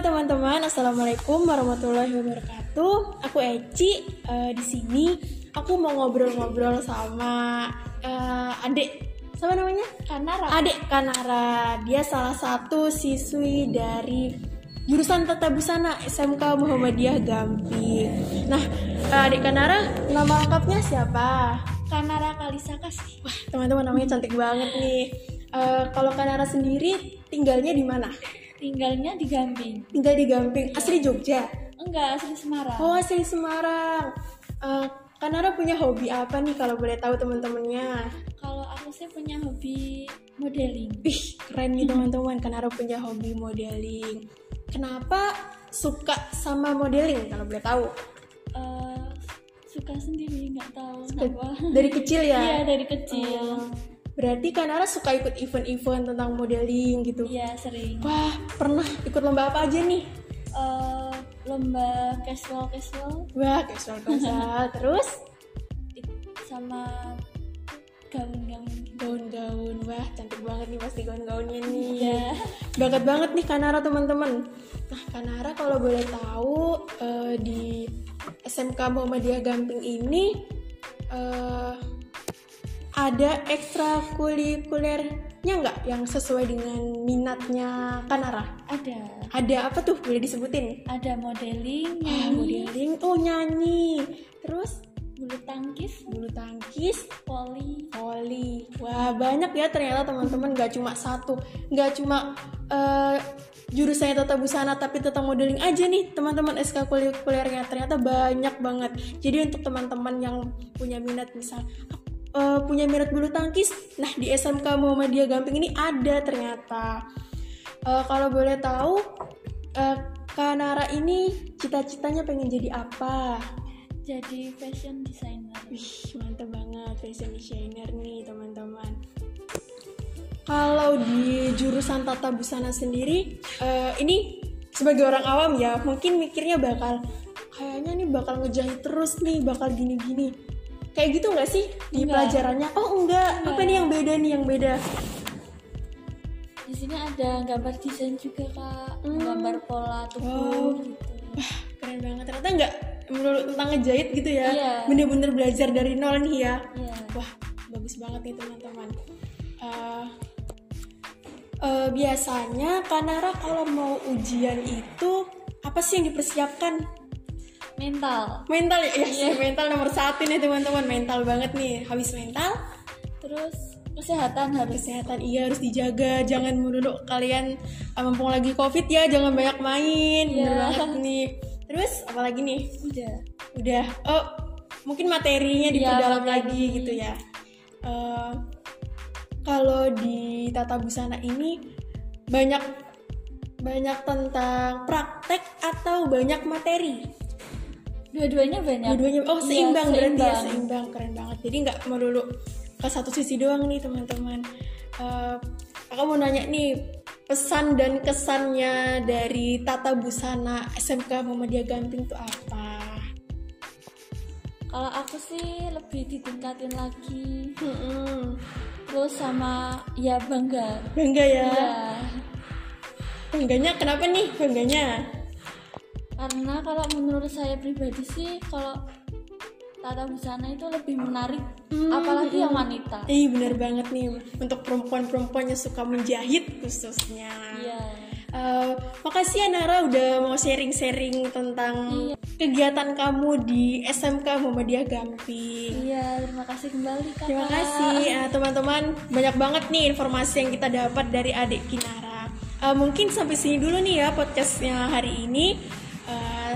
Halo teman-teman, assalamualaikum warahmatullahi wabarakatuh. Aku Eci. Eh, di sini aku mau ngobrol-ngobrol sama eh, adik. Siapa namanya? Kanara. Adik Kanara. Dia salah satu siswi dari jurusan Tata Busana SMK Muhammadiyah Gamping. Nah, eh, adik Kanara, nama lengkapnya siapa? Kanara Kalisaka sih. Wah, teman-teman namanya cantik banget nih. Eh, kalau Kanara sendiri tinggalnya di mana? Tinggalnya di Gamping. Tinggal di Gamping, asli Jogja. Enggak, asli Semarang. Oh, asli Semarang. Eh, Kanara punya hobi apa nih kalau boleh tahu teman-temannya? Kalau aku sih punya hobi modeling. Ih, keren nih teman-teman. Kanara punya hobi modeling. Kenapa suka sama modeling kalau boleh tahu? Eh, suka sendiri, nggak tahu kenapa. Dari kecil ya? Iya, dari kecil. Oh, berarti Kanara suka ikut event-event tentang modeling gitu? Iya, sering. Wah, pernah ikut lomba apa aja nih? Eh, lomba casual casual Wah, casual casual. Terus sama gaun-gaun gaun-gaun. Wah, cantik banget nih pasti gaun-gaunnya nih. Iya. Bakat banget nih Kanara teman-teman. Nah, Kanara kalau boleh tahu eh, di SMK Muhammadiyah Gamping ini eh, ada ekstrakurikulernya nggak yang sesuai dengan minatnya Kanara? Ada. Ada apa tuh? Boleh disebutin? Ada modeling, Ah, nyanyi, modeling, oh nyanyi. Terus bulu tangkis, bulu tangkis, voli. voli. Wah banyak ya ternyata teman-teman nggak cuma satu, nggak cuma eh, jurusannya tata busana tapi tentang modeling aja nih teman-teman ekstrakurikulernya ternyata banyak banget. Jadi untuk teman-teman yang punya minat misal eh, punya minat bulu tangkis, nah di SMK Muhammadiyah Gamping ini ada ternyata. Eh, kalau boleh tahu, eh, Kanara ini cita-citanya pengen jadi apa? Jadi fashion designer. Wih, mantap banget fashion designer nih teman-teman. Kalau di jurusan tata busana sendiri, eh, ini sebagai orang awam ya, mungkin mikirnya bakal kayaknya nih bakal ngejahit terus nih, bakal gini-gini. Kayak gitu nggak sih di Enggak. pelajarannya? Oh enggak, apa Enggak. nih yang beda nih yang beda? Di sini ada gambar desain juga kak, Hmm. gambar pola tubuh Wow. gitu. Wah, keren banget. Ternyata nggak menurut tentang ngejahit gitu ya. Iya. Bener-bener belajar dari nol nih ya. Iya. Wah, bagus banget nih teman-teman. Eh, eh, biasanya Kanara kalau mau ujian itu apa sih yang dipersiapkan? Mental. Mental ya, yes, Iya. mental nomor satu nih teman-teman. Mental banget nih. Habis mental, Terus kesehatan harus kesehatan iya harus dijaga. Jangan melulu kalian eh, mumpung lagi covid ya, jangan banyak main. Bener Iya. banget nih. Terus apalagi nih? udah. udah oh mungkin materinya Iya, diperdalam materi. lagi gitu ya Eh, kalau di tata busana ini banyak banyak tentang praktek atau banyak materi Dua-duanya banyak. dua-duanya oh Iya, seimbang berarti ya seimbang. keren banget jadi nggak melulu ke satu sisi doang nih teman-teman Eh, aku mau nanya nih pesan dan kesannya dari tata busana SMK Muhammadiyah Gamping itu apa? Kalau aku sih lebih ditingkatin lagi. Mm-mm. Terus sama ya bangga. Bangga ya. Iya. Bangganya kenapa nih bangganya? Karena kalau menurut saya pribadi sih kalau tata busana itu lebih menarik Hmm, apalagi yang wanita. Ih bener banget nih untuk perempuan-perempuan yang suka menjahit khususnya. Iya. Eh, makasih ya Nara udah mau sharing-sharing tentang Iya. kegiatan kamu di SMK Muhammadiyah Gamping. Iya, terima kasih kembali Kak. Terima kasih Eh, teman-teman banyak banget nih informasi yang kita dapat dari adik Kinara. Eh, mungkin sampai sini dulu nih ya podcastnya hari ini.